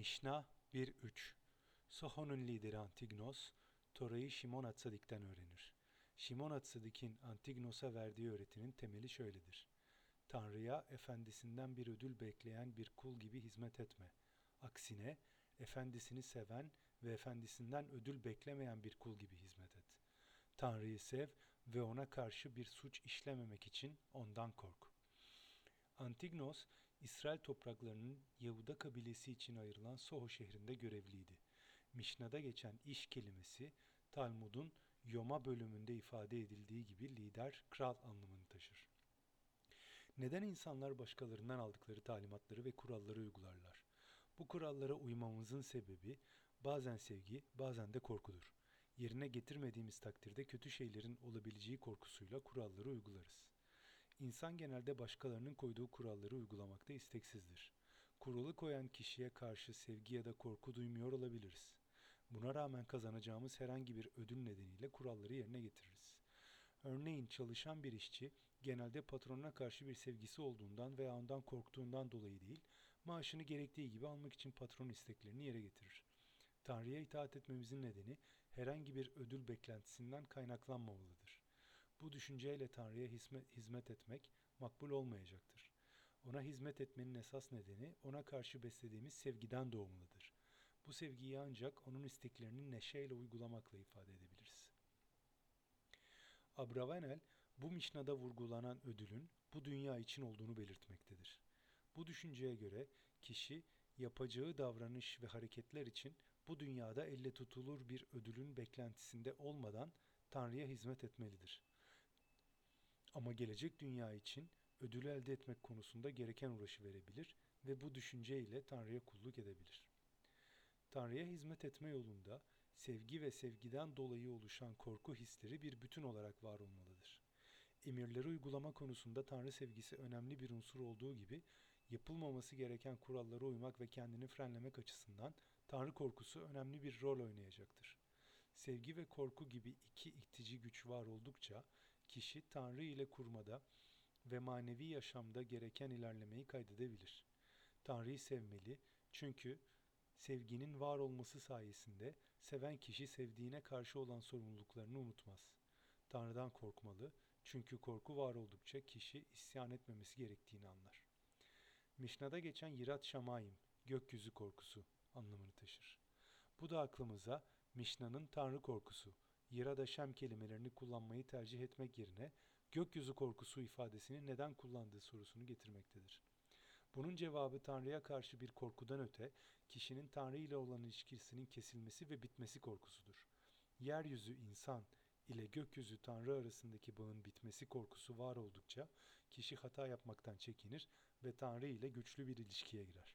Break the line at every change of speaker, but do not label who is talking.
Mişna 1.3 Soho'nun lideri Antignos, Tora'yı Şimon Atsadik'ten öğrenir. Şimon Atsadik'in Antignos'a verdiği öğretinin temeli şöyledir. Tanrı'ya efendisinden bir ödül bekleyen bir kul gibi hizmet etme. Aksine efendisini seven ve efendisinden ödül beklemeyen bir kul gibi hizmet et. Tanrı'yı sev ve ona karşı bir suç işlememek için ondan kork. Antignos, İsrail topraklarının Yahuda kabilesi için ayrılan Soho şehrinde görevliydi. Mişna'da geçen iş kelimesi Talmud'un Yoma bölümünde ifade edildiği gibi lider, kral anlamını taşır. Neden insanlar başkalarından aldıkları talimatları ve kuralları uygularlar? Bu kurallara uymamızın sebebi bazen sevgi, bazen de korkudur. Yerine getirmediğimiz takdirde kötü şeylerin olabileceği korkusuyla kuralları uygularız. İnsan genelde başkalarının koyduğu kuralları uygulamakta isteksizdir. Kuralı koyan kişiye karşı sevgi ya da korku duymuyor olabiliriz. Buna rağmen kazanacağımız herhangi bir ödül nedeniyle kuralları yerine getiririz. Örneğin çalışan bir işçi genelde patronuna karşı bir sevgisi olduğundan veya ondan korktuğundan dolayı değil, maaşını gerektiği gibi almak için patron isteklerini yere getirir. Tanrı'ya itaat etmemizin nedeni herhangi bir ödül beklentisinden kaynaklanmamalıdır. Bu düşünceyle Tanrı'ya hizmet etmek makbul olmayacaktır. Ona hizmet etmenin esas nedeni ona karşı beslediğimiz sevgiden doğumludur. Bu sevgiyi ancak onun isteklerini neşeyle uygulamakla ifade edebiliriz. Abravanel bu mişnada vurgulanan ödülün bu dünya için olduğunu belirtmektedir. Bu düşünceye göre kişi yapacağı davranış ve hareketler için bu dünyada elle tutulur bir ödülün beklentisinde olmadan Tanrı'ya hizmet etmelidir. Ama gelecek dünya için ödül elde etmek konusunda gereken uğraşı verebilir ve bu düşünce ile Tanrı'ya kulluk edebilir. Tanrı'ya hizmet etme yolunda sevgi ve sevgiden dolayı oluşan korku hisleri bir bütün olarak var olmalıdır. Emirleri uygulama konusunda Tanrı sevgisi önemli bir unsur olduğu gibi yapılmaması gereken kurallara uymak ve kendini frenlemek açısından Tanrı korkusu önemli bir rol oynayacaktır. Sevgi ve korku gibi iki itici güç var oldukça kişi Tanrı ile kurmada ve manevi yaşamda gereken ilerlemeyi kaydedebilir. Tanrı'yı sevmeli çünkü sevginin var olması sayesinde seven kişi sevdiğine karşı olan sorumluluklarını unutmaz. Tanrı'dan korkmalı çünkü korku var oldukça kişi isyan etmemesi gerektiğini anlar. Mişna'da geçen Yirat Şamayim, gökyüzü korkusu anlamını taşır. Bu da aklımıza Mişna'nın Tanrı korkusu, Yirada Şem kelimelerini kullanmayı tercih etmek yerine gökyüzü korkusu ifadesini neden kullandığı sorusunu getirmektedir. Bunun cevabı Tanrı'ya karşı bir korkudan öte, kişinin Tanrı ile olan ilişkisinin kesilmesi ve bitmesi korkusudur. Yeryüzü insan ile gökyüzü Tanrı arasındaki bağın bitmesi korkusu var oldukça kişi hata yapmaktan çekinir ve Tanrı ile güçlü bir ilişkiye girer.